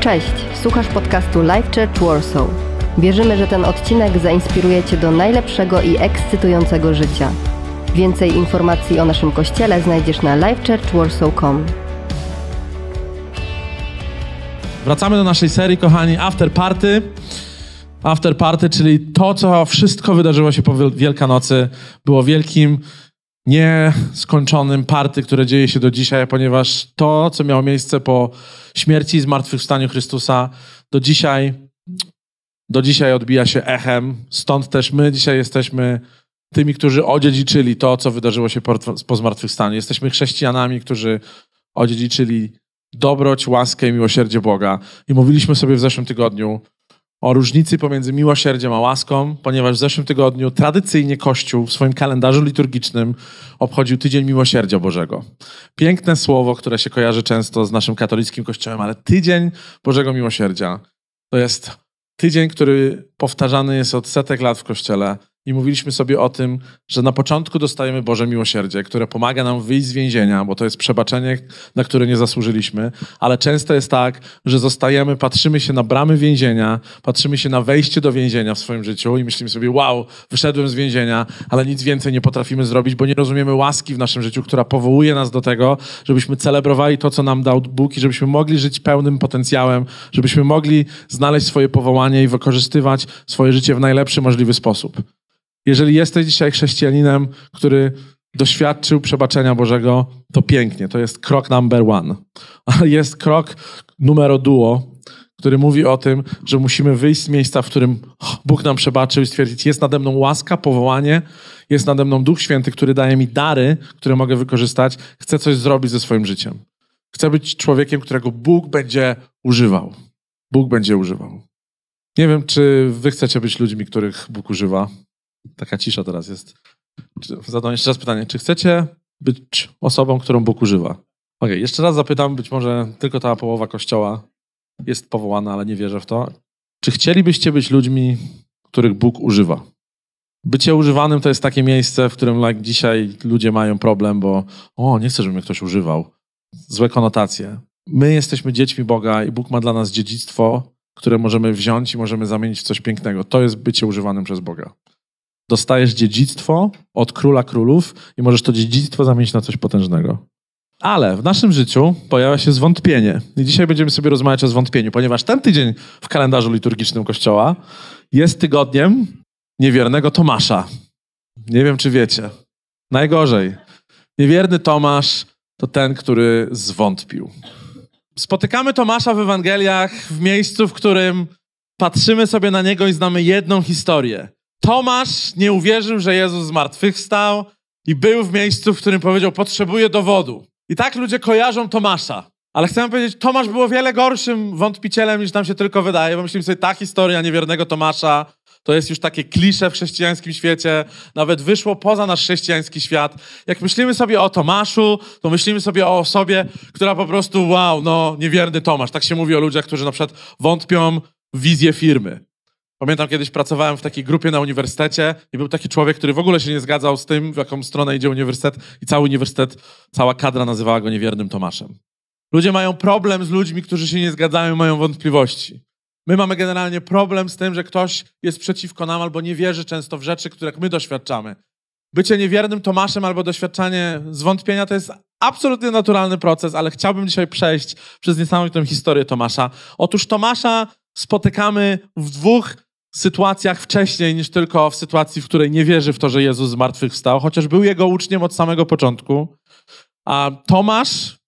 Cześć, słuchasz podcastu Life Church Warsaw. Wierzymy, że ten odcinek zainspiruje Cię do najlepszego i ekscytującego życia. Więcej informacji o naszym kościele znajdziesz na lifechurchwarsaw.com. Wracamy do naszej serii, kochani, After Party. After Party, czyli to, co wszystko wydarzyło się po Wielkanocy, było wielkim, nieskończonym party, które dzieje się do dzisiaj, ponieważ to, co miało miejsce po śmierci i zmartwychwstaniu Chrystusa, do dzisiaj, do dzisiaj odbija się echem. Stąd też my dzisiaj jesteśmy tymi, którzy odziedziczyli to, co wydarzyło się po, po zmartwychwstaniu. Jesteśmy chrześcijanami, którzy odziedziczyli dobroć, łaskę i miłosierdzie Boga. I mówiliśmy sobie w zeszłym tygodniu o różnicy pomiędzy miłosierdziem a łaską, ponieważ w zeszłym tygodniu tradycyjnie Kościół w swoim kalendarzu liturgicznym obchodził Tydzień Miłosierdzia Bożego. Piękne słowo, które się kojarzy często z naszym katolickim Kościołem, ale Tydzień Bożego Miłosierdzia to jest tydzień, który powtarzany jest od setek lat w Kościele i mówiliśmy sobie o tym, że na początku dostajemy Boże miłosierdzie, które pomaga nam wyjść z więzienia, bo to jest przebaczenie, na które nie zasłużyliśmy, ale często jest tak, że zostajemy, patrzymy się na bramy więzienia, patrzymy się na wejście do więzienia w swoim życiu i myślimy sobie, wow, wyszedłem z więzienia, ale nic więcej nie potrafimy zrobić, bo nie rozumiemy łaski w naszym życiu, która powołuje nas do tego, żebyśmy celebrowali to, co nam dał Bóg i żebyśmy mogli żyć pełnym potencjałem, żebyśmy mogli znaleźć swoje powołanie i wykorzystywać swoje życie w najlepszy możliwy sposób. Jeżeli jesteś dzisiaj chrześcijaninem, który doświadczył przebaczenia Bożego, to pięknie. To jest krok number one. Ale jest krok numero duo, który mówi o tym, że musimy wyjść z miejsca, w którym Bóg nam przebaczył i stwierdzić, jest nade mną łaska, powołanie, jest nade mną Duch Święty, który daje mi dary, które mogę wykorzystać. Chcę coś zrobić ze swoim życiem. Chcę być człowiekiem, którego Bóg będzie używał. Bóg będzie używał. Nie wiem, czy wy chcecie być ludźmi, których Bóg używa. Taka cisza teraz jest. Zadam jeszcze raz pytanie. Czy chcecie być osobą, którą Bóg używa? Ok, jeszcze raz zapytam, być może tylko ta połowa kościoła jest powołana, ale nie wierzę w to. Czy chcielibyście być ludźmi, których Bóg używa? Bycie używanym to jest takie miejsce, w którym like, dzisiaj ludzie mają problem, bo o, nie chcę, żeby mnie ktoś używał. Złe konotacje. My jesteśmy dziećmi Boga i Bóg ma dla nas dziedzictwo, które możemy wziąć i możemy zamienić w coś pięknego. To jest bycie używanym przez Boga dostajesz dziedzictwo od króla królów i możesz to dziedzictwo zamienić na coś potężnego. Ale w naszym życiu pojawia się zwątpienie. I dzisiaj będziemy sobie rozmawiać o zwątpieniu, ponieważ ten tydzień w kalendarzu liturgicznym Kościoła jest tygodniem niewiernego Tomasza. Nie wiem, czy wiecie. Najgorzej. Niewierny Tomasz to ten, który zwątpił. Spotykamy Tomasza w Ewangeliach w miejscu, w którym patrzymy sobie na niego i znamy jedną historię. Tomasz nie uwierzył, że Jezus zmartwychwstał i był w miejscu, w którym powiedział: Potrzebuję dowodu. I tak ludzie kojarzą Tomasza. Ale chcę powiedzieć, Tomasz był o wiele gorszym wątpicielem niż nam się tylko wydaje, bo myślimy sobie, ta historia niewiernego Tomasza to jest już takie klisze w chrześcijańskim świecie, nawet wyszło poza nasz chrześcijański świat. Jak myślimy sobie o Tomaszu, to myślimy sobie o osobie, która po prostu, wow, no, niewierny Tomasz. Tak się mówi o ludziach, którzy na przykład wątpią w wizję firmy. Pamiętam kiedyś pracowałem w takiej grupie na uniwersytecie i był taki człowiek, który w ogóle się nie zgadzał z tym, w jaką stronę idzie uniwersytet i cały uniwersytet, cała kadra nazywała go niewiernym Tomaszem. Ludzie mają problem z ludźmi, którzy się nie zgadzają, mają wątpliwości. My mamy generalnie problem z tym, że ktoś jest przeciwko nam albo nie wierzy często w rzeczy, których my doświadczamy. Bycie niewiernym Tomaszem albo doświadczanie zwątpienia to jest absolutnie naturalny proces, ale chciałbym dzisiaj przejść przez niesamowitą historię Tomasza. Otóż Tomasza spotykamy w dwóch sytuacjach wcześniej niż tylko w sytuacji, w której nie wierzy w to, że Jezus zmartwychwstał, chociaż był jego uczniem od samego początku. A Tomasz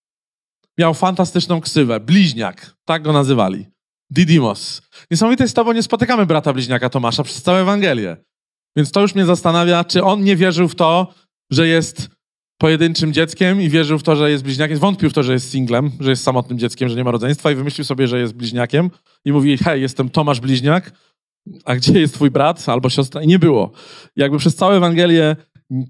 miał fantastyczną ksywę, bliźniak, tak go nazywali. Didymos. Niesamowite jest to, bo nie spotykamy brata bliźniaka Tomasza przez całą Ewangelię. Więc to już mnie zastanawia, czy on nie wierzył w to, że jest pojedynczym dzieckiem i wierzył w to, że jest bliźniakiem. Wątpił w to, że jest singlem, że jest samotnym dzieckiem, że nie ma rodzeństwa i wymyślił sobie, że jest bliźniakiem i mówi, hej, jestem Tomasz Bliźniak, a gdzie jest twój brat albo siostra? I nie było. Jakby przez całą Ewangelię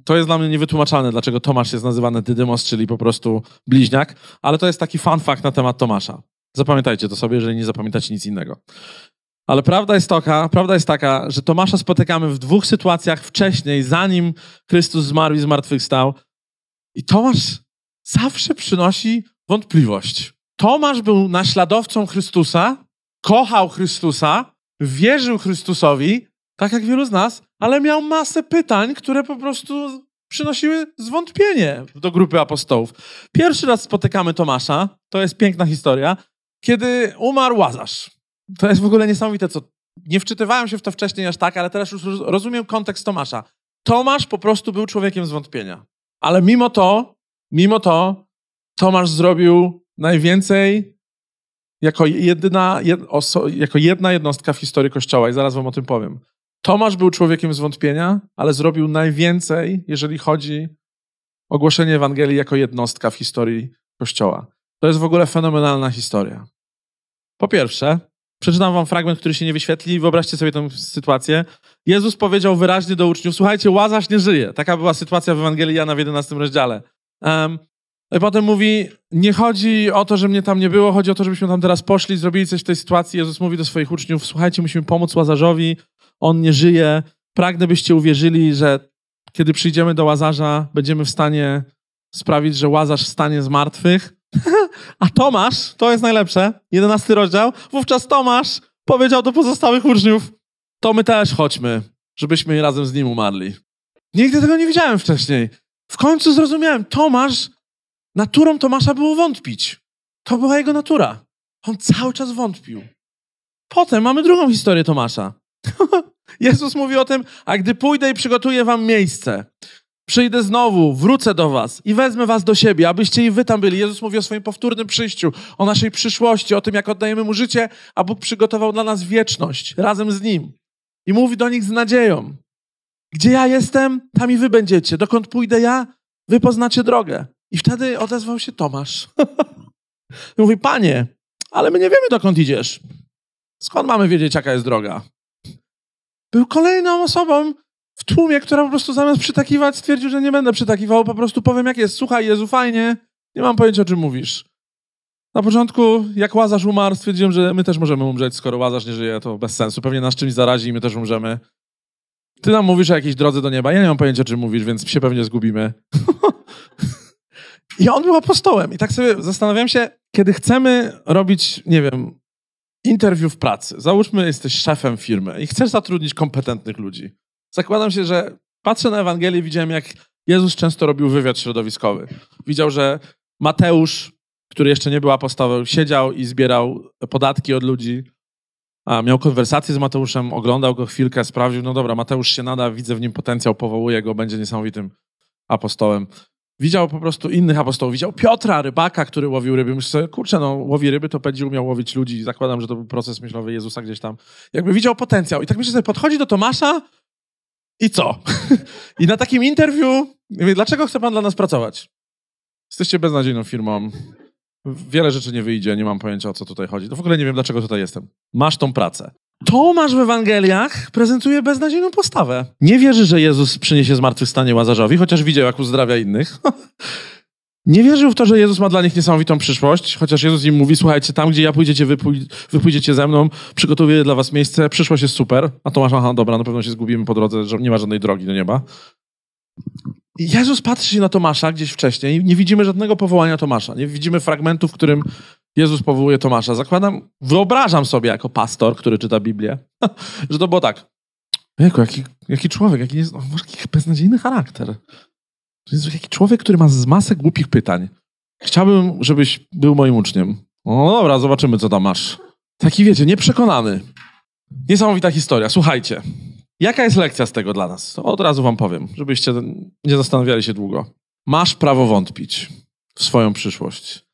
to jest dla mnie niewytłumaczalne, dlaczego Tomasz jest nazywany Dydymos, czyli po prostu bliźniak, ale to jest taki fun fact na temat Tomasza. Zapamiętajcie to sobie, jeżeli nie zapamiętacie nic innego. Ale prawda jest, taka, prawda jest taka, że Tomasza spotykamy w dwóch sytuacjach wcześniej, zanim Chrystus zmarł i zmartwychwstał. I Tomasz zawsze przynosi wątpliwość. Tomasz był naśladowcą Chrystusa, kochał Chrystusa, wierzył Chrystusowi, tak jak wielu z nas, ale miał masę pytań, które po prostu przynosiły zwątpienie do grupy apostołów. Pierwszy raz spotykamy Tomasza, to jest piękna historia, kiedy umarł Łazarz. To jest w ogóle niesamowite, co nie wczytywałem się w to wcześniej aż tak, ale teraz już rozumiem kontekst Tomasza. Tomasz po prostu był człowiekiem zwątpienia. Ale mimo to, mimo to, Tomasz zrobił najwięcej jako jedna, jed, oso, jako jedna jednostka w historii Kościoła i zaraz wam o tym powiem. Tomasz był człowiekiem zwątpienia, ale zrobił najwięcej, jeżeli chodzi o głoszenie Ewangelii jako jednostka w historii Kościoła. To jest w ogóle fenomenalna historia. Po pierwsze, przeczytam wam fragment, który się nie wyświetli. Wyobraźcie sobie tę sytuację. Jezus powiedział wyraźnie do uczniów, słuchajcie, Łazarz nie żyje. Taka była sytuacja w Ewangelii Jana w 11 rozdziale. Um, i potem mówi, nie chodzi o to, że mnie tam nie było, chodzi o to, żebyśmy tam teraz poszli, zrobili coś w tej sytuacji. Jezus mówi do swoich uczniów, słuchajcie, musimy pomóc Łazarzowi, on nie żyje. Pragnę, byście uwierzyli, że kiedy przyjdziemy do Łazarza, będziemy w stanie sprawić, że Łazarz stanie z martwych. A Tomasz, to jest najlepsze, jedenasty rozdział, wówczas Tomasz powiedział do pozostałych uczniów, to my też chodźmy, żebyśmy razem z nim umarli. Nigdy tego nie widziałem wcześniej. W końcu zrozumiałem, Tomasz, naturą Tomasza było wątpić. To była jego natura. On cały czas wątpił. Potem mamy drugą historię Tomasza. Jezus mówi o tym, a gdy pójdę i przygotuję wam miejsce, przyjdę znowu, wrócę do was i wezmę was do siebie, abyście i wy tam byli. Jezus mówi o swoim powtórnym przyjściu, o naszej przyszłości, o tym, jak oddajemy mu życie, a Bóg przygotował dla nas wieczność razem z nim. I mówi do nich z nadzieją. Gdzie ja jestem, tam i wy będziecie. Dokąd pójdę ja, wy poznacie drogę. I wtedy odezwał się Tomasz. Mówi, panie, ale my nie wiemy, dokąd idziesz. Skąd mamy wiedzieć, jaka jest droga? Był kolejną osobą w tłumie, która po prostu zamiast przytakiwać stwierdził, że nie będę przytakiwał, po prostu powiem jak jest. Słuchaj, Jezu, fajnie, nie mam pojęcia, o czym mówisz. Na początku, jak Łazarz umarł, stwierdziłem, że my też możemy umrzeć, skoro Łazarz nie żyje, to bez sensu. Pewnie nas czymś zarazi i my też umrzemy. Ty nam mówisz o jakiejś drodze do nieba. Ja nie mam pojęcia, o czym mówisz, więc się pewnie zgubimy. I on był apostołem. I tak sobie zastanawiam się, kiedy chcemy robić, nie wiem, interwiu w pracy. Załóżmy, jesteś szefem firmy i chcesz zatrudnić kompetentnych ludzi. Zakładam się, że patrzę na Ewangelię widziałem, jak Jezus często robił wywiad środowiskowy. Widział, że Mateusz, który jeszcze nie był apostołem, siedział i zbierał podatki od ludzi. A, miał konwersację z Mateuszem, oglądał go chwilkę, sprawdził, no dobra, Mateusz się nada, widzę w nim potencjał, powołuję go, będzie niesamowitym apostołem. Widział po prostu innych apostołów. Widział Piotra, rybaka, który łowił ryby. Myślę kurczę, no łowi ryby, to będzie umiał łowić ludzi. Zakładam, że to był proces myślowy Jezusa gdzieś tam. Jakby widział potencjał. I tak myślę sobie, podchodzi do Tomasza i co? I na takim interwiu, mówię, dlaczego chce pan dla nas pracować? Jesteście beznadziejną firmą. Wiele rzeczy nie wyjdzie, nie mam pojęcia o co tutaj chodzi. W ogóle nie wiem, dlaczego tutaj jestem. Masz tą pracę. Tomasz w Ewangeliach prezentuje beznadziejną postawę. Nie wierzy, że Jezus przyniesie zmartwychwstanie Łazarzowi, chociaż widział, jak uzdrawia innych. Nie wierzył w to, że Jezus ma dla nich niesamowitą przyszłość, chociaż Jezus im mówi, słuchajcie, tam gdzie ja pójdziecie, wy, pój wy pójdziecie ze mną, przygotuję dla was miejsce, przyszłość jest super. A Tomasz, aha, dobra, na pewno się zgubimy po drodze, że nie ma żadnej drogi do nieba. Jezus patrzy na Tomasza gdzieś wcześniej nie widzimy żadnego powołania Tomasza. Nie widzimy fragmentu, w którym Jezus powołuje Tomasza. Zakładam, wyobrażam sobie jako pastor, który czyta Biblię, że to było tak. Jaki, jaki człowiek, jaki, jest, no, jaki beznadziejny charakter. Jest jaki człowiek, który ma z masę głupich pytań. Chciałbym, żebyś był moim uczniem. No dobra, zobaczymy, co tam masz. Taki, wiecie, nieprzekonany. Niesamowita historia. Słuchajcie, jaka jest lekcja z tego dla nas? Od razu wam powiem, żebyście nie zastanawiali się długo. Masz prawo wątpić w swoją przyszłość.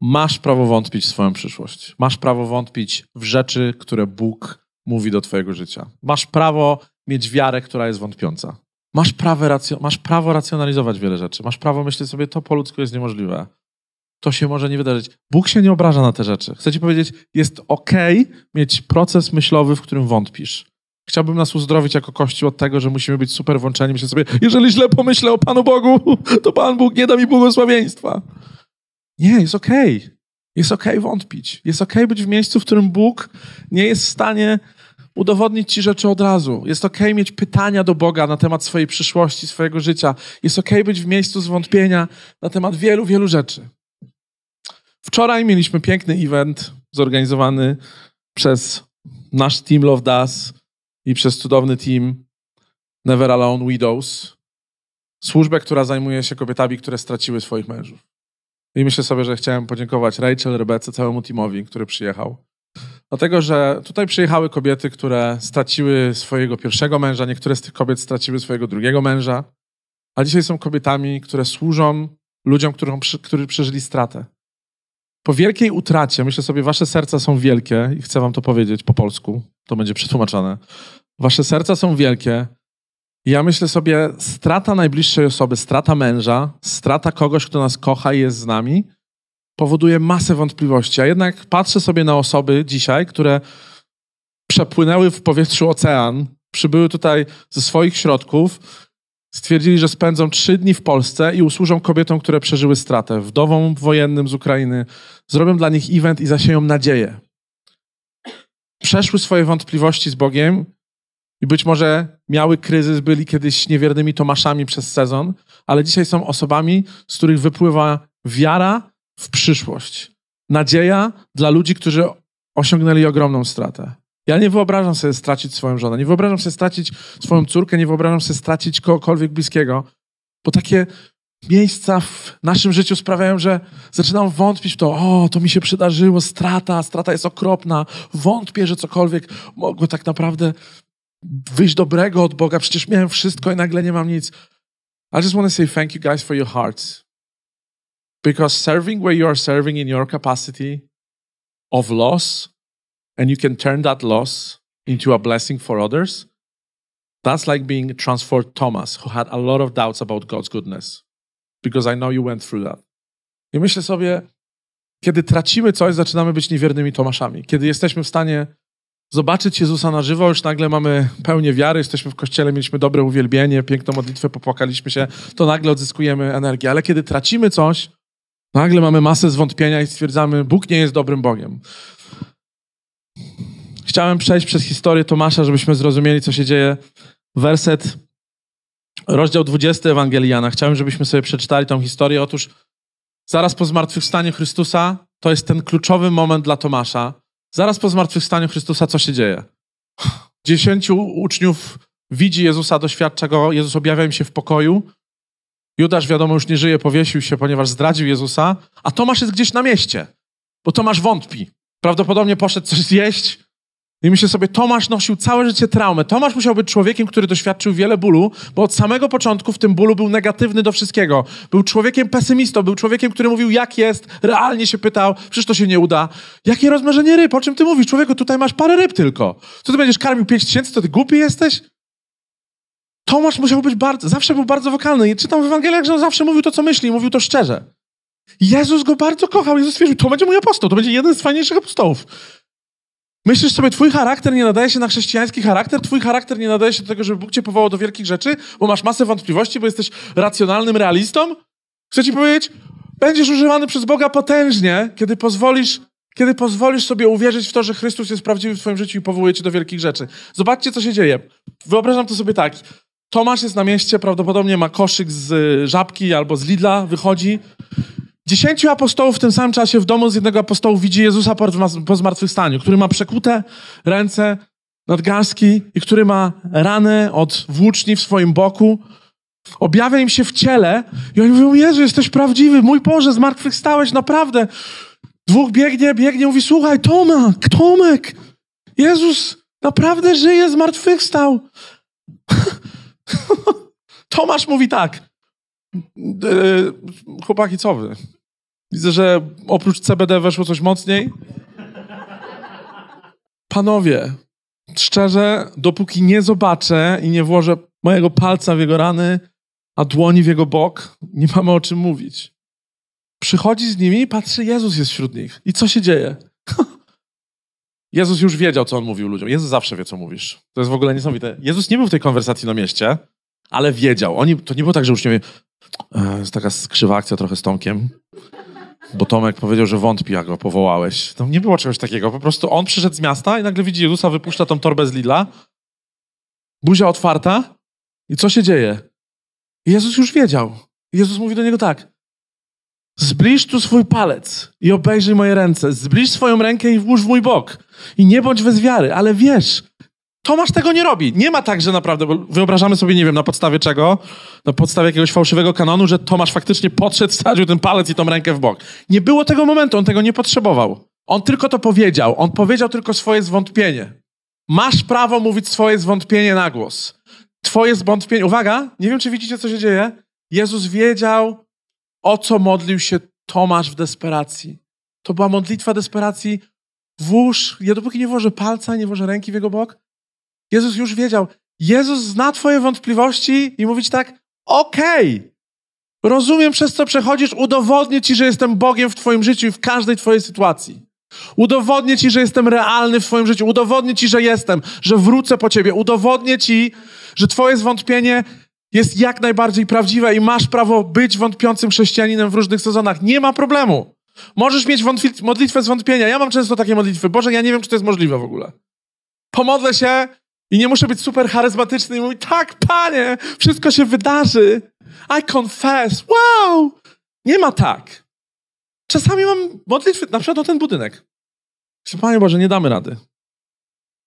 Masz prawo wątpić w swoją przyszłość. Masz prawo wątpić w rzeczy, które Bóg mówi do Twojego życia. Masz prawo mieć wiarę, która jest wątpiąca. Masz prawo, racjo- masz prawo racjonalizować wiele rzeczy. Masz prawo myśleć sobie, to po ludzku jest niemożliwe. To się może nie wydarzyć. Bóg się nie obraża na te rzeczy. Chcę Ci powiedzieć, jest ok mieć proces myślowy, w którym wątpisz. Chciałbym nas uzdrowić jako Kościół od tego, że musimy być super włączeni. Myślę sobie, jeżeli źle pomyślę o Panu Bogu, to Pan Bóg nie da mi błogosławieństwa. Nie, jest okej. Okay. Jest okej okay wątpić. Jest okej okay być w miejscu, w którym Bóg nie jest w stanie udowodnić ci rzeczy od razu. Jest okej mieć pytania do Boga na temat swojej przyszłości, swojego życia. Jest okej być w miejscu zwątpienia na temat wielu, wielu rzeczy. Wczoraj mieliśmy piękny event zorganizowany przez nasz Team Love Does i przez cudowny team Never Alone Widows. Służbę, która zajmuje się kobietami, które straciły swoich mężów. I myślę sobie, że chciałem podziękować Rachel, Rebece, całemu teamowi, który przyjechał. Dlatego, że tutaj przyjechały kobiety, które straciły swojego pierwszego męża, niektóre z tych kobiet straciły swojego drugiego męża, a dzisiaj są kobietami, które służą ludziom, którzy przeżyli stratę. Po wielkiej utracie, myślę sobie, wasze serca są wielkie i chcę wam to powiedzieć po polsku, to będzie przetłumaczone. Wasze serca są wielkie. Ja myślę sobie, strata najbliższej osoby, strata męża, strata kogoś, kto nas kocha i jest z nami, powoduje masę wątpliwości. A jednak patrzę sobie na osoby dzisiaj, które przepłynęły w powietrzu ocean, przybyły tutaj ze swoich środków, stwierdzili, że spędzą trzy dni w Polsce i usłużą kobietom, które przeżyły stratę, wdowom wojennym z Ukrainy, zrobią dla nich event i zasieją nadzieję. Przeszły swoje wątpliwości z Bogiem i być może miały kryzys, byli kiedyś niewiernymi Tomaszami przez sezon, ale dzisiaj są osobami, z których wypływa wiara w przyszłość. Nadzieja dla ludzi, którzy osiągnęli ogromną stratę. Ja nie wyobrażam sobie stracić swoją żonę, nie wyobrażam sobie stracić swoją córkę, nie wyobrażam sobie stracić kogokolwiek bliskiego, bo takie miejsca w naszym życiu sprawiają, że zaczynam wątpić w to, o, to mi się przydarzyło, strata, strata jest okropna, wątpię, że cokolwiek mogło tak naprawdę wyjść dobrego od Boga, przecież miałem wszystko i nagle nie mam nic. I just want to say thank you guys for your hearts. Because serving where you are serving in your capacity of loss, and you can turn that loss into a blessing for others, that's like being transformed Thomas, who had a lot of doubts about God's goodness. Because I know you went through that. I myślę sobie, kiedy tracimy coś, zaczynamy być niewiernymi Tomaszami. Kiedy jesteśmy w stanie zobaczyć Jezusa na żywo, już nagle mamy pełnię wiary, jesteśmy w kościele, mieliśmy dobre uwielbienie, piękną modlitwę, popłakaliśmy się, to nagle odzyskujemy energię. Ale kiedy tracimy coś, nagle mamy masę zwątpienia i stwierdzamy, Bóg nie jest dobrym Bogiem. Chciałem przejść przez historię Tomasza, żebyśmy zrozumieli, co się dzieje. Werset, rozdział 20 Ewangeliana. Chciałem, żebyśmy sobie przeczytali tą historię. Otóż zaraz po zmartwychwstaniu Chrystusa, to jest ten kluczowy moment dla Tomasza. Zaraz po zmartwychwstaniu Chrystusa, co się dzieje? Dziesięciu uczniów widzi Jezusa, doświadcza go, Jezus objawia im się w pokoju. Judasz, wiadomo, już nie żyje, powiesił się, ponieważ zdradził Jezusa, a Tomasz jest gdzieś na mieście, bo Tomasz wątpi. Prawdopodobnie poszedł coś zjeść, i myślę sobie, Tomasz nosił całe życie traumę. Tomasz musiał być człowiekiem, który doświadczył wiele bólu, bo od samego początku w tym bólu był negatywny do wszystkiego. Był człowiekiem pesymistą, był człowiekiem, który mówił, jak jest, realnie się pytał, przecież to się nie uda. Jakie rozmnożenie ryb? O czym ty mówisz? Człowieku, tutaj masz parę ryb tylko. Co ty będziesz karmił pięć tysięcy? To ty głupi jesteś? Tomasz musiał być bardzo, zawsze był bardzo wokalny. I czytam w Ewangeliach, że on zawsze mówił to, co myśli, mówił to szczerze. Jezus go bardzo kochał. Jezus stwierdził, to będzie mój apostoł, to będzie jeden z fajniejszych apostołów. Myślisz sobie, twój charakter nie nadaje się na chrześcijański charakter, twój charakter nie nadaje się do tego, żeby Bóg cię powołał do wielkich rzeczy, bo masz masę wątpliwości, bo jesteś racjonalnym realistą? Chcę ci powiedzieć, będziesz używany przez Boga potężnie, kiedy pozwolisz, kiedy pozwolisz sobie uwierzyć w to, że Chrystus jest prawdziwy w twoim życiu i powołuje cię do wielkich rzeczy. Zobaczcie, co się dzieje. Wyobrażam to sobie tak. Tomasz jest na mieście, prawdopodobnie ma koszyk z żabki albo z Lidla, wychodzi, Dziesięciu apostołów w tym samym czasie w domu z jednego apostołu widzi Jezusa po zmartwychwstaniu, który ma przekute ręce, nadgarstki i który ma rany od włóczni w swoim boku. Objawia im się w ciele i oni mówią, Jezu, jesteś prawdziwy, mój Boże, zmartwychwstałeś, naprawdę. Dwóch biegnie, biegnie, mówi, słuchaj, Tomek, Tomek, Jezus naprawdę żyje, zmartwychwstał. Tomasz mówi tak, e, chłopaki, co wy? Widzę, że oprócz CBD weszło coś mocniej. Panowie, szczerze, dopóki nie zobaczę i nie włożę mojego palca w jego rany, a dłoni w jego bok, nie mamy o czym mówić. Przychodzi z nimi i patrzy, Jezus jest wśród nich. I co się dzieje? Jezus już wiedział, co on mówił ludziom. Jezus zawsze wie, co mówisz. To jest w ogóle niesamowite. Jezus nie był w tej konwersacji na mieście, ale wiedział. Oni, to nie było tak, że uczniowie, e, jest taka skrzywa akcja trochę z Tomkiem. Bo Tomek powiedział, że wątpi, jak go powołałeś. To nie było czegoś takiego. Po prostu on przyszedł z miasta i nagle widzi Jezusa, wypuszcza tą torbę z Lidla. Buzia otwarta. I co się dzieje? Jezus już wiedział. Jezus mówi do niego tak. Zbliż tu swój palec i obejrzyj moje ręce. Zbliż swoją rękę i włóż w mój bok. I nie bądź bez wiary, ale wiesz, Tomasz tego nie robi. Nie ma tak, że naprawdę, bo wyobrażamy sobie, nie wiem, na podstawie czego, na podstawie jakiegoś fałszywego kanonu, że Tomasz faktycznie podszedł, wsadził ten palec i tą rękę w bok. Nie było tego momentu, on tego nie potrzebował. On tylko to powiedział. On powiedział tylko swoje zwątpienie. Masz prawo mówić swoje zwątpienie na głos. Twoje zwątpienie. Uwaga, nie wiem, czy widzicie, co się dzieje. Jezus wiedział, o co modlił się Tomasz w desperacji. To była modlitwa desperacji. Włóż, ja dopóki nie włożę palca, nie włożę ręki w jego bok, Jezus już wiedział. Jezus zna Twoje wątpliwości i mówić tak: okej, okay, rozumiem, przez co przechodzisz, udowodnię Ci, że jestem Bogiem w Twoim życiu i w każdej Twojej sytuacji. Udowodnię Ci, że jestem realny w Twoim życiu. Udowodnię Ci, że jestem, że wrócę po Ciebie. Udowodnię Ci, że Twoje zwątpienie jest jak najbardziej prawdziwe i masz prawo być wątpiącym chrześcijaninem w różnych sezonach. Nie ma problemu. Możesz mieć modlitwę zwątpienia. Ja mam często takie modlitwy. Boże, ja nie wiem, czy to jest możliwe w ogóle. Pomodlę się i nie muszę być super charyzmatyczny i mówić, tak, panie, wszystko się wydarzy. I confess. Wow! Nie ma tak. Czasami mam modlitwy, na przykład o ten budynek. Myślę, Panie Boże, nie damy rady.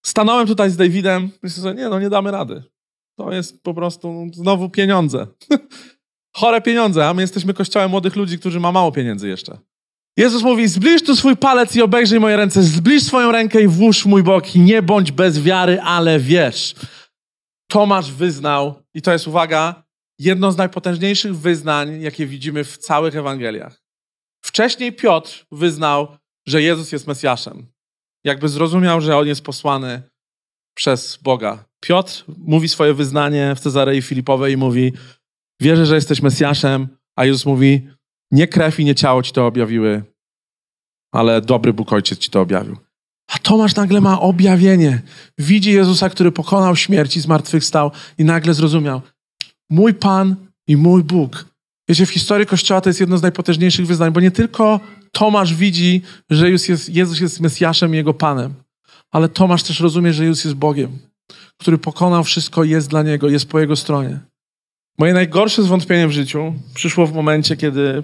Stanąłem tutaj z Davidem, myślę sobie, nie no, nie damy rady. To jest po prostu znowu pieniądze. Chore pieniądze, a my jesteśmy kościołem młodych ludzi, którzy ma mało pieniędzy jeszcze. Jezus mówi, zbliż tu swój palec i obejrzyj moje ręce. Zbliż swoją rękę i włóż mój bok nie bądź bez wiary, ale wiesz. Tomasz wyznał, i to jest uwaga, jedno z najpotężniejszych wyznań, jakie widzimy w całych Ewangeliach. Wcześniej Piotr wyznał, że Jezus jest Mesjaszem. Jakby zrozumiał, że On jest posłany przez Boga. Piotr mówi swoje wyznanie w Cezarei Filipowej i mówi, wierzę, że jesteś Mesjaszem, a Jezus mówi, nie krew i nie ciało ci to objawiły, ale dobry Bóg Ojciec ci to objawił. A Tomasz nagle ma objawienie. Widzi Jezusa, który pokonał śmierć i zmartwychwstał i nagle zrozumiał. Mój Pan i mój Bóg. Wiecie, w historii Kościoła to jest jedno z najpotężniejszych wyznań, bo nie tylko Tomasz widzi, że Jezus jest, Jezus jest Mesjaszem i Jego Panem, ale Tomasz też rozumie, że Jezus jest Bogiem, który pokonał wszystko jest dla Niego, jest po Jego stronie. Moje najgorsze zwątpienie w życiu przyszło w momencie, kiedy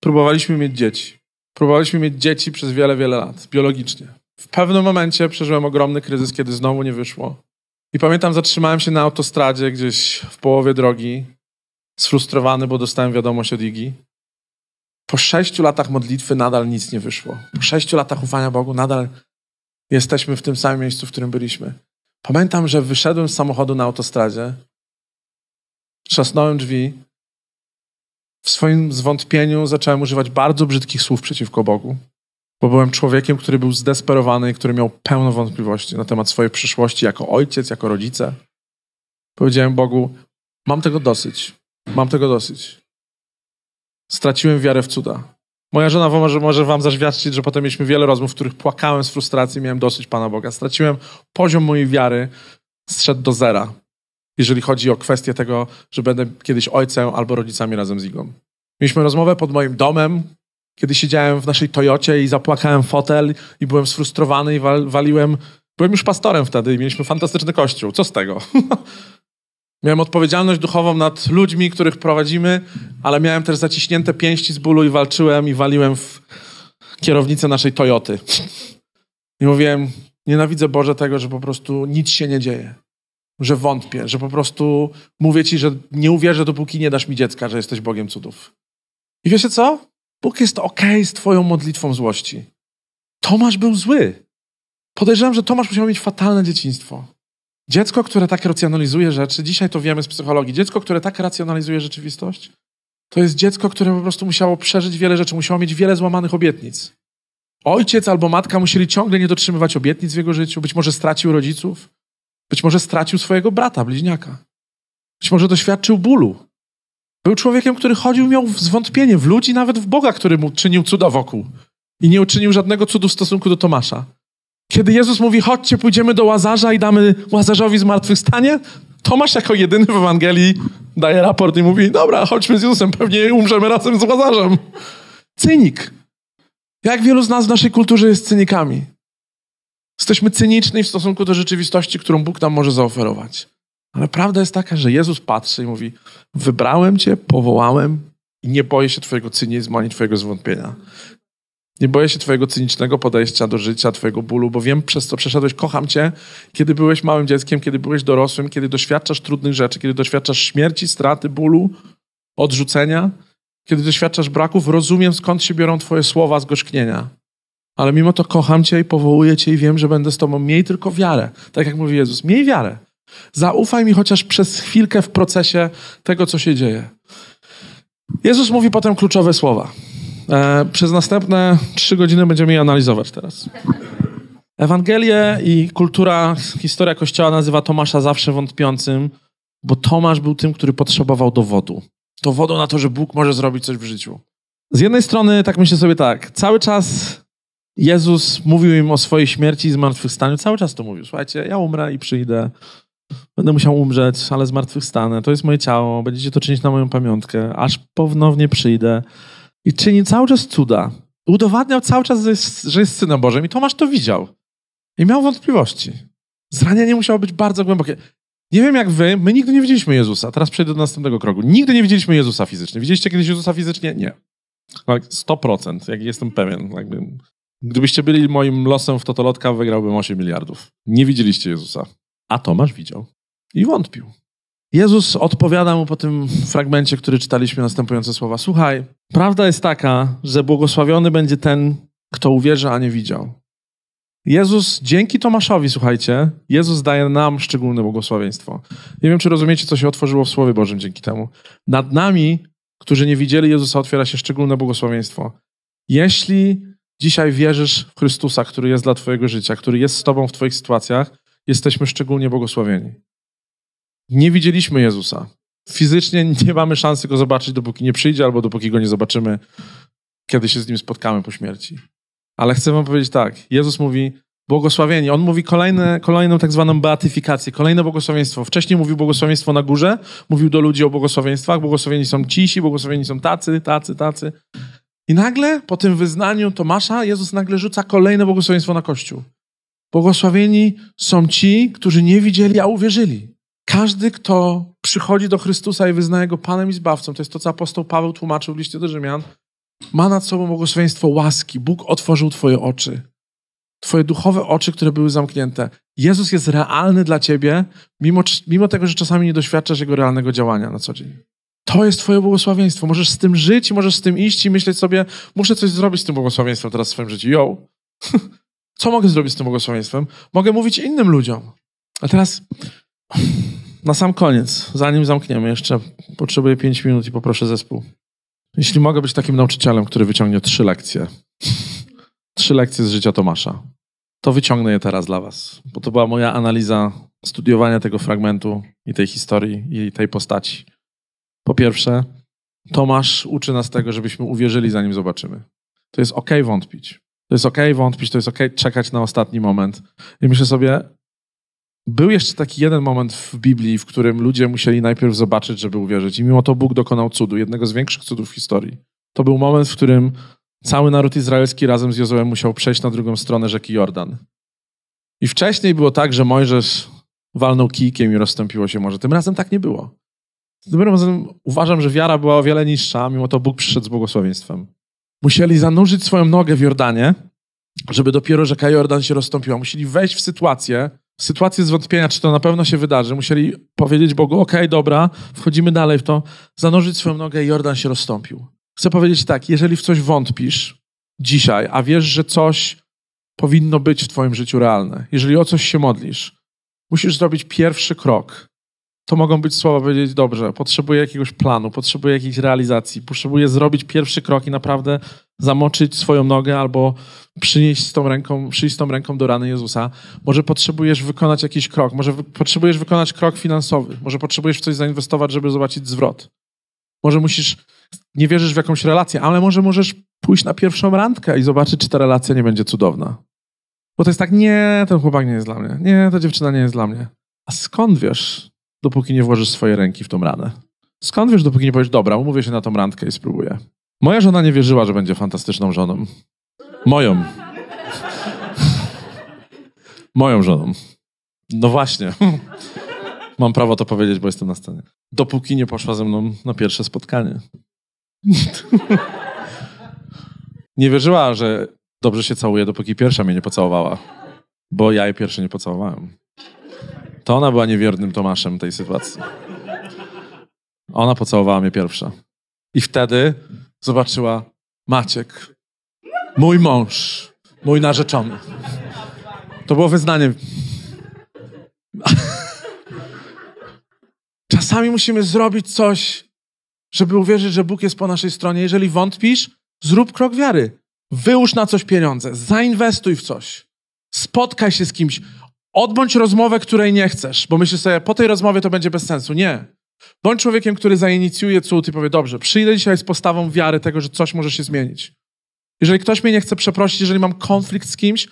próbowaliśmy mieć dzieci. Próbowaliśmy mieć dzieci przez wiele, wiele lat, biologicznie. W pewnym momencie przeżyłem ogromny kryzys, kiedy znowu nie wyszło. I pamiętam, zatrzymałem się na autostradzie gdzieś w połowie drogi, sfrustrowany, bo dostałem wiadomość od Igi. Po sześciu latach modlitwy nadal nic nie wyszło. Po sześciu latach ufania Bogu nadal jesteśmy w tym samym miejscu, w którym byliśmy. Pamiętam, że wyszedłem z samochodu na autostradzie, trzasnąłem drzwi w swoim zwątpieniu zacząłem używać bardzo brzydkich słów przeciwko Bogu, bo byłem człowiekiem, który był zdesperowany i który miał pełno wątpliwości na temat swojej przyszłości jako ojciec, jako rodzice. Powiedziałem Bogu: Mam tego dosyć. Mam tego dosyć. Straciłem wiarę w cuda. Moja żona może, może wam zaświadczyć, że potem mieliśmy wiele rozmów, w których płakałem z frustracji, miałem dosyć Pana Boga. Straciłem poziom mojej wiary, zszedł do zera jeżeli chodzi o kwestię tego, że będę kiedyś ojcem albo rodzicami razem z Igą. Mieliśmy rozmowę pod moim domem, kiedy siedziałem w naszej Toyocie i zapłakałem fotel i byłem sfrustrowany i waliłem. Byłem już pastorem wtedy i mieliśmy fantastyczny kościół. Co z tego? miałem odpowiedzialność duchową nad ludźmi, których prowadzimy, ale miałem też zaciśnięte pięści z bólu i walczyłem i waliłem w kierownicę naszej Toyoty. I mówiłem, nienawidzę Boże tego, że po prostu nic się nie dzieje że wątpię, że po prostu mówię ci, że nie uwierzę, dopóki nie dasz mi dziecka, że jesteś Bogiem cudów. I wiecie co? Bóg jest ok z twoją modlitwą złości. Tomasz był zły. Podejrzewam, że Tomasz musiał mieć fatalne dzieciństwo. Dziecko, które tak racjonalizuje rzeczy, dzisiaj to wiemy z psychologii, dziecko, które tak racjonalizuje rzeczywistość, to jest dziecko, które po prostu musiało przeżyć wiele rzeczy, musiało mieć wiele złamanych obietnic. Ojciec albo matka musieli ciągle nie dotrzymywać obietnic w jego życiu, być może stracił rodziców, być może stracił swojego brata, bliźniaka. Być może doświadczył bólu. Był człowiekiem, który chodził, miał zwątpienie w ludzi, nawet w Boga, który mu czynił cuda wokół. I nie uczynił żadnego cudu w stosunku do Tomasza. Kiedy Jezus mówi, chodźcie, pójdziemy do Łazarza i damy Łazarzowi zmartwychwstanie, Tomasz jako jedyny w Ewangelii daje raport i mówi, dobra, chodźmy z Jezusem, pewnie umrzemy razem z Łazarzem. Cynik. Jak wielu z nas w naszej kulturze jest cynikami? Jesteśmy cyniczni w stosunku do rzeczywistości, którą Bóg nam może zaoferować. Ale prawda jest taka, że Jezus patrzy i mówi: Wybrałem cię, powołałem, I nie boję się twojego cynizmu ani twojego zwątpienia. Nie boję się twojego cynicznego podejścia do życia, twojego bólu, bo wiem, przez co przeszedłeś. Kocham cię, kiedy byłeś małym dzieckiem, kiedy byłeś dorosłym, kiedy doświadczasz trudnych rzeczy, kiedy doświadczasz śmierci, straty, bólu, odrzucenia, kiedy doświadczasz braków. Rozumiem, skąd się biorą twoje słowa zgorzknienia. Ale mimo to kocham cię i powołuję cię i wiem, że będę z tobą. Miej tylko wiarę. Tak jak mówi Jezus. Miej wiarę. Zaufaj mi chociaż przez chwilkę w procesie tego, co się dzieje. Jezus mówi potem kluczowe słowa. E, przez następne trzy godziny będziemy je analizować teraz. Ewangelię i kultura, historia Kościoła nazywa Tomasza zawsze wątpiącym, bo Tomasz był tym, który potrzebował dowodu. Dowodu na to, że Bóg może zrobić coś w życiu. Z jednej strony, tak myślę sobie tak, cały czas Jezus mówił im o swojej śmierci i zmartwychwstaniu. Cały czas to mówił. Słuchajcie, ja umrę i przyjdę. Będę musiał umrzeć, ale zmartwychwstanę. To jest moje ciało. Będziecie to czynić na moją pamiątkę. Aż ponownie przyjdę. I czyni cały czas cuda. Udowadniał cały czas, że jest, że jest Synem Bożym. I Tomasz to widział. I miał wątpliwości. Zranienie musiało być bardzo głębokie. Nie wiem jak wy, my nigdy nie widzieliśmy Jezusa. Teraz przejdę do następnego kroku. Nigdy nie widzieliśmy Jezusa fizycznie. Widzieliście kiedyś Jezusa fizycznie? Nie. 100%, jak jestem pewien. Jakby Gdybyście byli moim losem w Totolotka, wygrałbym 8 miliardów. Nie widzieliście Jezusa. A Tomasz widział. I wątpił. Jezus odpowiada mu po tym fragmencie, który czytaliśmy, następujące słowa. Słuchaj, prawda jest taka, że błogosławiony będzie ten, kto uwierzy, a nie widział. Jezus, dzięki Tomaszowi, słuchajcie, Jezus daje nam szczególne błogosławieństwo. Nie wiem, czy rozumiecie, co się otworzyło w Słowie Bożym dzięki temu. Nad nami, którzy nie widzieli Jezusa, otwiera się szczególne błogosławieństwo. Jeśli dzisiaj wierzysz w Chrystusa, który jest dla Twojego życia, który jest z Tobą w Twoich sytuacjach, jesteśmy szczególnie błogosławieni. Nie widzieliśmy Jezusa. Fizycznie nie mamy szansy go zobaczyć, dopóki nie przyjdzie, albo dopóki go nie zobaczymy, kiedy się z nim spotkamy po śmierci. Ale chcę Wam powiedzieć tak: Jezus mówi, błogosławieni. On mówi kolejne, kolejną tak zwaną beatyfikację, kolejne błogosławieństwo. Wcześniej mówił błogosławieństwo na górze, mówił do ludzi o błogosławieństwach. Błogosławieni są cisi, błogosławieni są tacy, tacy, tacy. I nagle po tym wyznaniu Tomasza Jezus nagle rzuca kolejne błogosławieństwo na Kościół. Błogosławieni są ci, którzy nie widzieli, a uwierzyli. Każdy, kto przychodzi do Chrystusa i wyznaje Go Panem i Zbawcą, to jest to, co apostoł Paweł tłumaczył w liście do Rzymian, ma nad sobą błogosławieństwo łaski. Bóg otworzył Twoje oczy. Twoje duchowe oczy, które były zamknięte. Jezus jest realny dla Ciebie, mimo, mimo tego, że czasami nie doświadczasz Jego realnego działania na co dzień. To jest Twoje błogosławieństwo. Możesz z tym żyć, możesz z tym iść i myśleć sobie, muszę coś zrobić z tym błogosławieństwem teraz w swoim życiu. Yo! Co mogę zrobić z tym błogosławieństwem? Mogę mówić innym ludziom. A teraz na sam koniec, zanim zamkniemy, jeszcze potrzebuję pięć minut i poproszę zespół. Jeśli mogę być takim nauczycielem, który wyciągnie trzy lekcje, trzy lekcje z życia Tomasza, to wyciągnę je teraz dla Was, bo to była moja analiza studiowania tego fragmentu i tej historii i tej postaci. Po pierwsze, Tomasz uczy nas tego, żebyśmy uwierzyli, zanim zobaczymy. To jest ok wątpić. To jest ok wątpić, to jest ok czekać na ostatni moment. I myślę sobie, był jeszcze taki jeden moment w Biblii, w którym ludzie musieli najpierw zobaczyć, żeby uwierzyć. I mimo to Bóg dokonał cudu, jednego z większych cudów w historii. To był moment, w którym cały naród izraelski razem z Jozuem musiał przejść na drugą stronę rzeki Jordan. I wcześniej było tak, że Mojżesz walnął kijkiem i rozstąpiło się morze. Tym razem tak nie było. Tym razem uważam, że wiara była o wiele niższa, mimo to Bóg przyszedł z błogosławieństwem. Musieli zanurzyć swoją nogę w Jordanie, żeby dopiero rzeka Jordan się rozstąpiła. Musieli wejść w sytuację, sytuację zwątpienia, czy to na pewno się wydarzy. Musieli powiedzieć Bogu, okej, okay, dobra, wchodzimy dalej w to, zanurzyć swoją nogę i Jordan się rozstąpił. Chcę powiedzieć tak, jeżeli w coś wątpisz dzisiaj, a wiesz, że coś powinno być w twoim życiu realne, jeżeli o coś się modlisz, musisz zrobić pierwszy krok to mogą być słowa powiedzieć, dobrze, potrzebuję jakiegoś planu, potrzebuję jakiejś realizacji, potrzebuję zrobić pierwszy krok i naprawdę zamoczyć swoją nogę albo przynieść z tą ręką, przyjść z tą ręką do rany Jezusa. Może potrzebujesz wykonać jakiś krok, może potrzebujesz wykonać krok finansowy, może potrzebujesz w coś zainwestować, żeby zobaczyć zwrot. Może musisz, nie wierzysz w jakąś relację, ale może możesz pójść na pierwszą randkę i zobaczyć, czy ta relacja nie będzie cudowna. Bo to jest tak, nie, ten chłopak nie jest dla mnie, nie, ta dziewczyna nie jest dla mnie. A skąd wiesz, dopóki nie włożysz swojej ręki w tą ranę. Skąd wiesz, dopóki nie powiesz, dobra, umówię się na tą randkę i spróbuję. Moja żona nie wierzyła, że będzie fantastyczną żoną. Moją. Moją żoną. No właśnie. Mam prawo to powiedzieć, bo jestem na scenie. Dopóki nie poszła ze mną na pierwsze spotkanie. nie wierzyła, że dobrze się całuje, dopóki pierwsza mnie nie pocałowała. Bo ja jej pierwsze nie pocałowałem. To ona była niewiernym Tomaszem tej sytuacji. Ona pocałowała mnie pierwsza. I wtedy zobaczyła Maciek, mój mąż, mój narzeczony. To było wyznanie. Czasami musimy zrobić coś, żeby uwierzyć, że Bóg jest po naszej stronie. Jeżeli wątpisz, zrób krok wiary. Wyłóż na coś pieniądze, zainwestuj w coś. Spotkaj się z kimś, odbądź rozmowę, której nie chcesz, bo myślisz sobie, po tej rozmowie to będzie bez sensu. Nie. Bądź człowiekiem, który zainicjuje cud i powie, dobrze, przyjdę dzisiaj z postawą wiary tego, że coś może się zmienić. Jeżeli ktoś mnie nie chce przeprosić, jeżeli mam konflikt z kimś,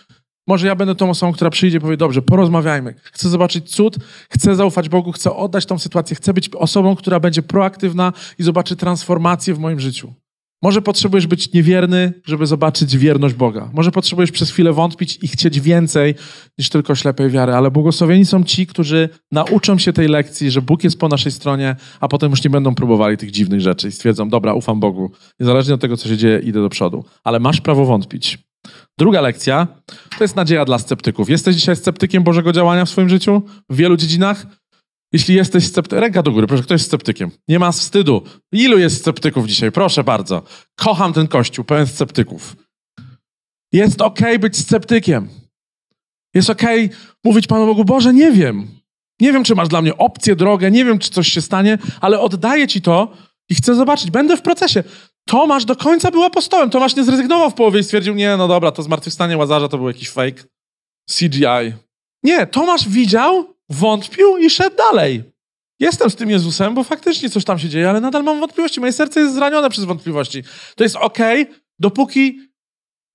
może ja będę tą osobą, która przyjdzie i powie, dobrze, porozmawiajmy. Chcę zobaczyć cud, chcę zaufać Bogu, chcę oddać tą sytuację, chcę być osobą, która będzie proaktywna i zobaczy transformację w moim życiu. Może potrzebujesz być niewierny, żeby zobaczyć wierność Boga. Może potrzebujesz przez chwilę wątpić i chcieć więcej niż tylko ślepej wiary, ale błogosławieni są ci, którzy nauczą się tej lekcji, że Bóg jest po naszej stronie, a potem już nie będą próbowali tych dziwnych rzeczy i stwierdzą, dobra, ufam Bogu. Niezależnie od tego, co się dzieje, idę do przodu. Ale masz prawo wątpić. Druga lekcja to jest nadzieja dla sceptyków. Jesteś dzisiaj sceptykiem Bożego działania w swoim życiu? W wielu dziedzinach? Jeśli jesteś sceptykiem, ręka do góry, proszę, kto jest sceptykiem? Nie ma wstydu. Ilu jest sceptyków dzisiaj? Proszę bardzo. Kocham ten kościół, pełen sceptyków. Jest okej okay być sceptykiem. Jest okej okay mówić Panu Bogu, Boże, nie wiem. Nie wiem, czy masz dla mnie opcję, drogę, nie wiem, czy coś się stanie, ale oddaję Ci to i chcę zobaczyć. Będę w procesie. Tomasz do końca był apostołem. Tomasz nie zrezygnował w połowie i stwierdził, nie, no dobra, to zmartwychwstanie Łazarza to był jakiś fake. CGI. Nie, Tomasz widział, wątpił i szedł dalej. Jestem z tym Jezusem, bo faktycznie coś tam się dzieje, ale nadal mam wątpliwości. Moje serce jest zranione przez wątpliwości. To jest ok, dopóki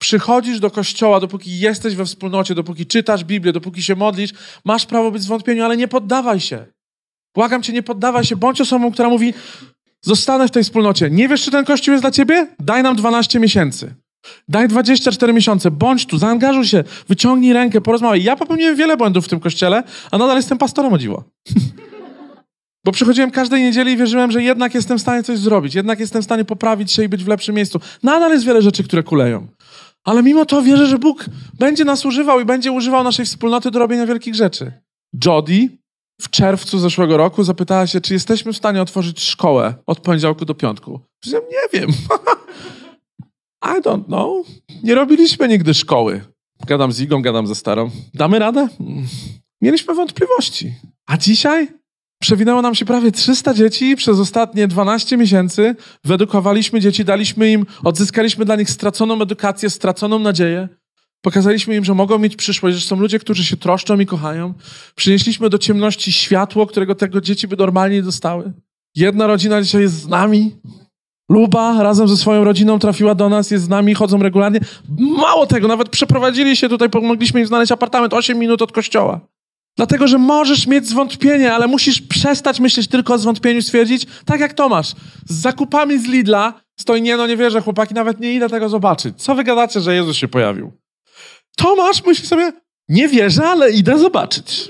przychodzisz do kościoła, dopóki jesteś we wspólnocie, dopóki czytasz Biblię, dopóki się modlisz, masz prawo być w ale nie poddawaj się. Błagam cię, nie poddawaj się. Bądź osobą, która mówi, zostanę w tej wspólnocie. Nie wiesz, czy ten kościół jest dla ciebie? Daj nam 12 miesięcy. Daj 24 miesiące, bądź tu, zaangażuj się, wyciągnij rękę, porozmawiaj. Ja popełniłem wiele błędów w tym kościele, a nadal jestem pastorem o dziwo. Bo przychodziłem każdej niedzieli i wierzyłem, że jednak jestem w stanie coś zrobić, jednak jestem w stanie poprawić się i być w lepszym miejscu. Nadal jest wiele rzeczy, które kuleją. Ale mimo to wierzę, że Bóg będzie nas używał i będzie używał naszej wspólnoty do robienia wielkich rzeczy. Jody w czerwcu zeszłego roku zapytała się, czy jesteśmy w stanie otworzyć szkołę od poniedziałku do piątku. Powiedziałem, nie wiem. I don't know. Nie robiliśmy nigdy szkoły. Gadam z Igą, gadam ze starą. Damy radę? Mieliśmy wątpliwości. A dzisiaj przewinęło nam się prawie 300 dzieci przez ostatnie 12 miesięcy. Wyedukowaliśmy dzieci, daliśmy im, odzyskaliśmy dla nich straconą edukację, straconą nadzieję. Pokazaliśmy im, że mogą mieć przyszłość, że są ludzie, którzy się troszczą i kochają. Przynieśliśmy do ciemności światło, którego tego dzieci by normalnie nie dostały. Jedna rodzina dzisiaj jest z nami. Luba razem ze swoją rodziną trafiła do nas, jest z nami, chodzą regularnie. Mało tego, nawet przeprowadzili się tutaj, pomogliśmy im znaleźć apartament 8 minut od kościoła. Dlatego, że możesz mieć zwątpienie, ale musisz przestać myśleć tylko o zwątpieniu, stwierdzić, tak jak Tomasz, z zakupami z Lidla stoi, nie no, nie wierzę, chłopaki, nawet nie idę tego zobaczyć. Co wy gadacie, że Jezus się pojawił? Tomasz myśli sobie, nie wierzę, ale idę zobaczyć.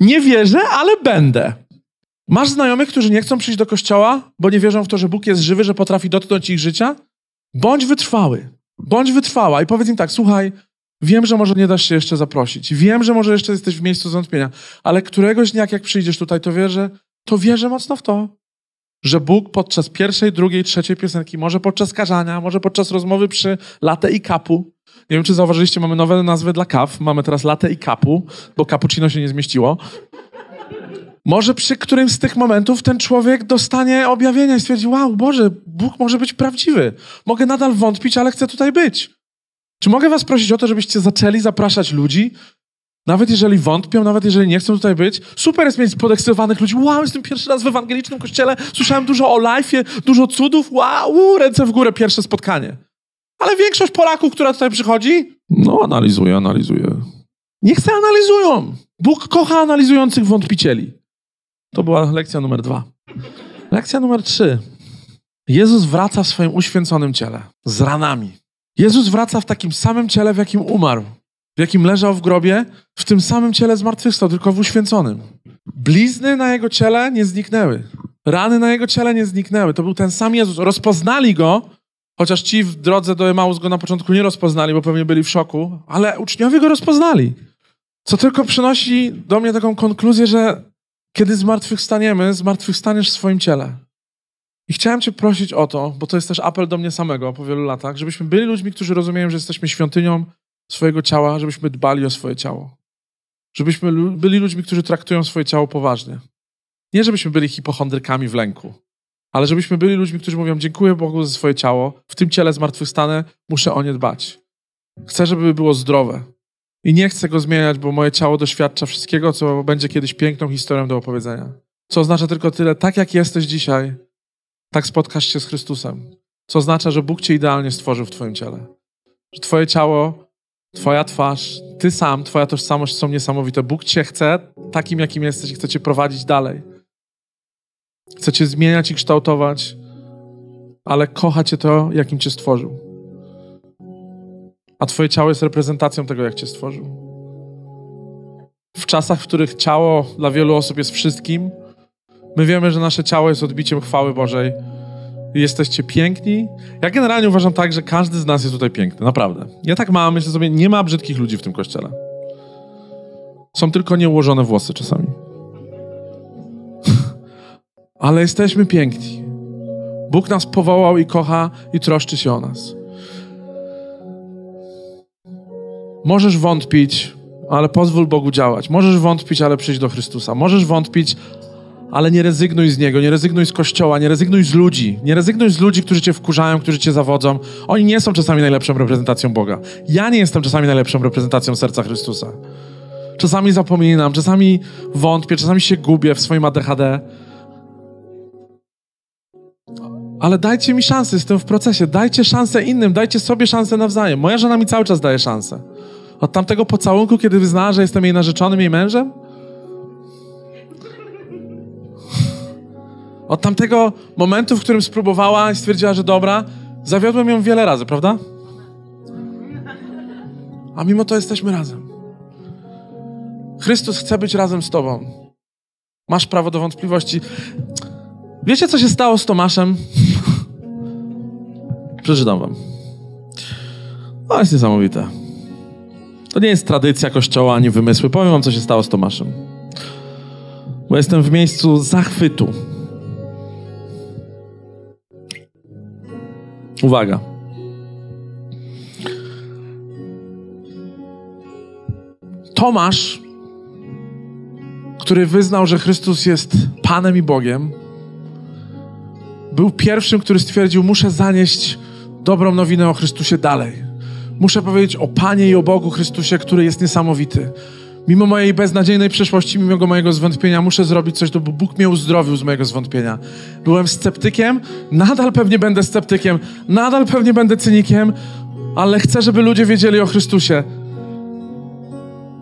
Nie wierzę, ale będę. Masz znajomych, którzy nie chcą przyjść do kościoła, bo nie wierzą w to, że Bóg jest żywy, że potrafi dotknąć ich życia? Bądź wytrwały. Bądź wytrwała i powiedz im tak, słuchaj, wiem, że może nie dasz się jeszcze zaprosić. Wiem, że może jeszcze jesteś w miejscu zwątpienia, ale któregoś dnia, jak przyjdziesz tutaj, to wierzę, to wierzę mocno w to, że Bóg podczas pierwszej, drugiej, trzeciej piosenki, może podczas karzania, może podczas rozmowy przy latę i kapu, nie wiem, czy zauważyliście, mamy nowe nazwy dla kaw. Mamy teraz latę i kapu, bo cappuccino się nie zmieściło. Może przy którymś z tych momentów ten człowiek dostanie objawienia i stwierdzi, wow, Boże, Bóg może być prawdziwy. Mogę nadal wątpić, ale chcę tutaj być. Czy mogę was prosić o to, żebyście zaczęli zapraszać ludzi, nawet jeżeli wątpią, nawet jeżeli nie chcą tutaj być? Super jest mieć podekscytowanych ludzi. Wow, jestem pierwszy raz w ewangelicznym kościele, słyszałem dużo o life'ie, dużo cudów. Wow, ręce w górę, pierwsze spotkanie. Ale większość Polaków, która tutaj przychodzi, no analizuje, analizuje. Niech se analizują. Bóg kocha analizujących wątpicieli. To była lekcja numer dwa. Lekcja numer trzy. Jezus wraca w swoim uświęconym ciele, z ranami. Jezus wraca w takim samym ciele, w jakim umarł, w jakim leżał w grobie, w tym samym ciele zmartwychwstał, tylko w uświęconym. Blizny na jego ciele nie zniknęły. Rany na jego ciele nie zniknęły. To był ten sam Jezus. Rozpoznali go, chociaż ci w drodze do Emaus go na początku nie rozpoznali, bo pewnie byli w szoku, ale uczniowie go rozpoznali. Co tylko przynosi do mnie taką konkluzję, że kiedy zmartwychwstaniemy, zmartwychwstaniesz w swoim ciele. I chciałem Cię prosić o to, bo to jest też apel do mnie samego po wielu latach, żebyśmy byli ludźmi, którzy rozumieją, że jesteśmy świątynią swojego ciała, żebyśmy dbali o swoje ciało. Żebyśmy byli ludźmi, którzy traktują swoje ciało poważnie. Nie żebyśmy byli hipochondrykami w lęku, ale żebyśmy byli ludźmi, którzy mówią: Dziękuję Bogu za swoje ciało, w tym ciele zmartwychwstanę, muszę o nie dbać. Chcę, żeby było zdrowe. I nie chcę go zmieniać, bo moje ciało doświadcza wszystkiego, co będzie kiedyś piękną historią do opowiedzenia. Co oznacza tylko tyle, tak jak jesteś dzisiaj, tak spotkasz się z Chrystusem. Co oznacza, że Bóg cię idealnie stworzył w twoim ciele. Że twoje ciało, twoja twarz, ty sam, twoja tożsamość są niesamowite. Bóg cię chce takim, jakim jesteś i chce cię prowadzić dalej. Chce cię zmieniać i kształtować, ale kocha cię to, jakim cię stworzył. A twoje ciało jest reprezentacją tego, jak cię stworzył. W czasach, w których ciało dla wielu osób jest wszystkim, my wiemy, że nasze ciało jest odbiciem chwały Bożej. Jesteście piękni. Ja generalnie uważam tak, że każdy z nas jest tutaj piękny. Naprawdę. Ja tak mam, myślę sobie, nie ma brzydkich ludzi w tym kościele. Są tylko nieułożone włosy czasami. Ale jesteśmy piękni. Bóg nas powołał i kocha i troszczy się o nas. Możesz wątpić, ale pozwól Bogu działać. Możesz wątpić, ale przyjdź do Chrystusa. Możesz wątpić, ale nie rezygnuj z Niego, nie rezygnuj z Kościoła, nie rezygnuj z ludzi. Nie rezygnuj z ludzi, którzy Cię wkurzają, którzy Cię zawodzą. Oni nie są czasami najlepszą reprezentacją Boga. Ja nie jestem czasami najlepszą reprezentacją serca Chrystusa. Czasami zapominam, czasami wątpię, czasami się gubię w swoim ADHD. Ale dajcie mi szansę, jestem w procesie. Dajcie szansę innym, dajcie sobie szansę nawzajem. Moja żona mi cały czas daje szansę. Od tamtego pocałunku, kiedy wyznała, że jestem jej narzeczonym, jej mężem? Od tamtego momentu, w którym spróbowała i stwierdziła, że dobra, zawiodłem ją wiele razy, prawda? A mimo to jesteśmy razem. Chrystus chce być razem z Tobą. Masz prawo do wątpliwości. Wiecie, co się stało z Tomaszem? Przeczytam Wam. To jest niesamowite. To nie jest tradycja kościoła ani wymysły. Powiem wam, co się stało z Tomaszem. Bo jestem w miejscu zachwytu. Uwaga. Tomasz, który wyznał, że Chrystus jest Panem i Bogiem, był pierwszym, który stwierdził: Muszę zanieść dobrą nowinę o Chrystusie dalej. Muszę powiedzieć o Panie i o Bogu Chrystusie, który jest niesamowity. Mimo mojej beznadziejnej przeszłości, mimo mojego zwątpienia, muszę zrobić coś, bo Bóg mnie uzdrowił z mojego zwątpienia. Byłem sceptykiem, nadal pewnie będę sceptykiem, nadal pewnie będę cynikiem, ale chcę, żeby ludzie wiedzieli o Chrystusie.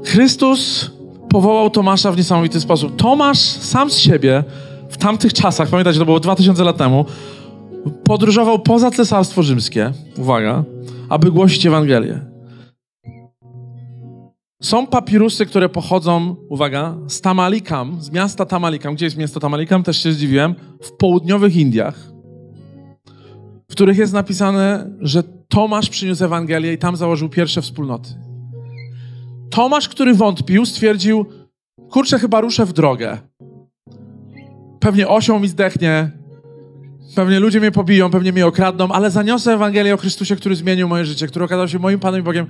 Chrystus powołał Tomasza w niesamowity sposób. Tomasz sam z siebie w tamtych czasach, pamiętacie, to było 2000 lat temu, podróżował poza Cesarstwo Rzymskie. Uwaga aby głosić Ewangelię. Są papirusy, które pochodzą, uwaga, z Tamalikam, z miasta Tamalikam. Gdzie jest miasto Tamalikam? Też się zdziwiłem. W południowych Indiach, w których jest napisane, że Tomasz przyniósł Ewangelię i tam założył pierwsze wspólnoty. Tomasz, który wątpił, stwierdził, kurczę, chyba ruszę w drogę. Pewnie osią mi zdechnie, Pewnie ludzie mnie pobiją, pewnie mnie okradną, ale zaniosę Ewangelię o Chrystusie, który zmienił moje życie, który okazał się moim Panem i Bogiem.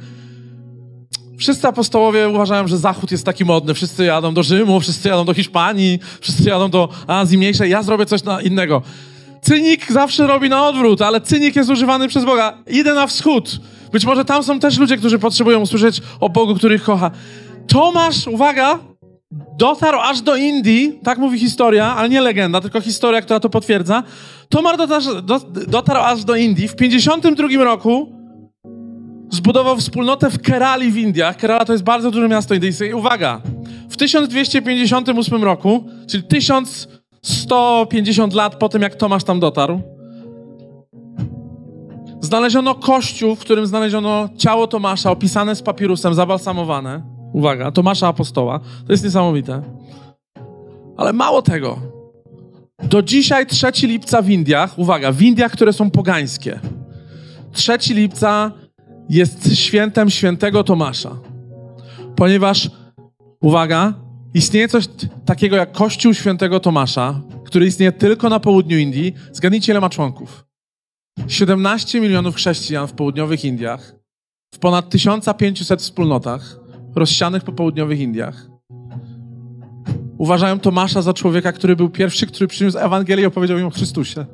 Wszyscy apostołowie uważają, że Zachód jest taki modny. Wszyscy jadą do Rzymu, wszyscy jadą do Hiszpanii, wszyscy jadą do Azji Mniejszej. Ja zrobię coś innego. Cynik zawsze robi na odwrót, ale cynik jest używany przez Boga. Idę na wschód. Być może tam są też ludzie, którzy potrzebują usłyszeć o Bogu, który ich kocha. Tomasz, uwaga, dotarł aż do Indii, tak mówi historia, ale nie legenda, tylko historia, która to potwierdza. Tomar dotarł, do, dotarł aż do Indii. W 52 roku zbudował wspólnotę w Kerali w Indiach. Kerala to jest bardzo duże miasto indyjskie. I uwaga, w 1258 roku, czyli 1150 lat po tym, jak Tomasz tam dotarł, znaleziono kościół, w którym znaleziono ciało Tomasza opisane z papirusem, zabalsamowane Uwaga, Tomasza Apostoła. To jest niesamowite. Ale mało tego. Do dzisiaj 3 lipca w Indiach, uwaga, w Indiach, które są pogańskie. 3 lipca jest świętem świętego Tomasza. Ponieważ, uwaga, istnieje coś takiego jak Kościół świętego Tomasza, który istnieje tylko na południu Indii. Zgadnijcie, ile ma członków. 17 milionów chrześcijan w południowych Indiach, w ponad 1500 wspólnotach rozsianych po południowych Indiach. Uważają Tomasza za człowieka, który był pierwszy, który przyniósł Ewangelię i opowiedział im o Chrystusie.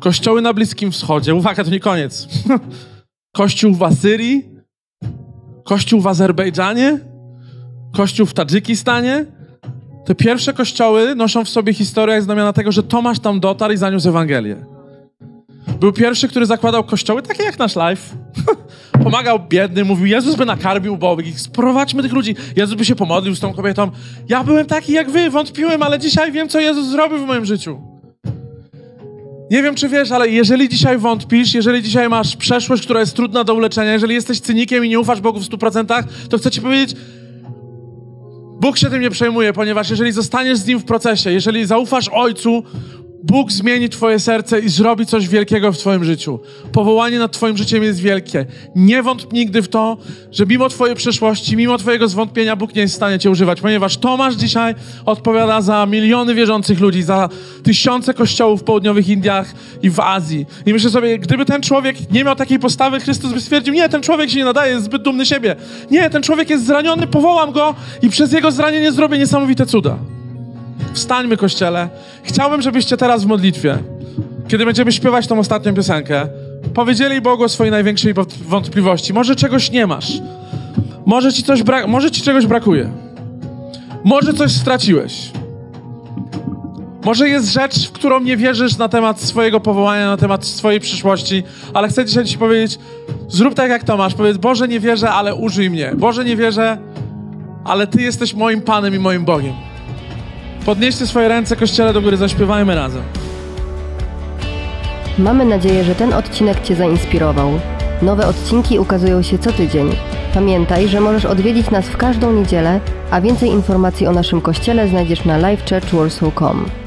Kościoły na Bliskim Wschodzie, uwaga, to nie koniec. Kościół w Asyrii, kościół w Azerbejdżanie, kościół w Tadżykistanie. Te pierwsze kościoły noszą w sobie historię znamiona tego, że Tomasz tam dotarł i zaniósł Ewangelię. Był pierwszy, który zakładał kościoły takie jak nasz life. Pomagał biednym, mówił, Jezus by nakarmił ubogich, sprowadźmy tych ludzi. Jezus by się pomodlił z tą kobietą. Ja byłem taki jak wy, wątpiłem, ale dzisiaj wiem, co Jezus zrobił w moim życiu. Nie wiem, czy wiesz, ale jeżeli dzisiaj wątpisz, jeżeli dzisiaj masz przeszłość, która jest trudna do uleczenia, jeżeli jesteś cynikiem i nie ufasz Bogu w 100%, to chcę ci powiedzieć, Bóg się tym nie przejmuje, ponieważ jeżeli zostaniesz z Nim w procesie, jeżeli zaufasz Ojcu, Bóg zmieni Twoje serce i zrobi coś wielkiego w Twoim życiu. Powołanie nad Twoim życiem jest wielkie. Nie wątp nigdy w to, że mimo Twojej przeszłości, mimo Twojego zwątpienia, Bóg nie jest w stanie Cię używać, ponieważ Tomasz dzisiaj odpowiada za miliony wierzących ludzi, za tysiące kościołów w południowych Indiach i w Azji. I myślę sobie, gdyby ten człowiek nie miał takiej postawy, Chrystus by stwierdził, nie, ten człowiek się nie nadaje, jest zbyt dumny siebie. Nie, ten człowiek jest zraniony, powołam go i przez jego zranienie zrobię niesamowite cuda. Wstańmy, kościele. Chciałbym, żebyście teraz w modlitwie, kiedy będziemy śpiewać tą ostatnią piosenkę, powiedzieli Bogu o swojej największej wątpliwości. Może czegoś nie masz. Może ci, coś bra- może ci czegoś brakuje. Może coś straciłeś. Może jest rzecz, w którą nie wierzysz na temat swojego powołania, na temat swojej przyszłości, ale chcę dzisiaj ci powiedzieć, zrób tak jak Tomasz, powiedz, Boże nie wierzę, ale użyj mnie. Boże nie wierzę, ale Ty jesteś moim Panem i moim Bogiem. Podnieście swoje ręce, kościele do góry, zaśpiewajmy razem. Mamy nadzieję, że ten odcinek Cię zainspirował. Nowe odcinki ukazują się co tydzień. Pamiętaj, że możesz odwiedzić nas w każdą niedzielę, a więcej informacji o naszym kościele znajdziesz na livechurchwarsaw.com.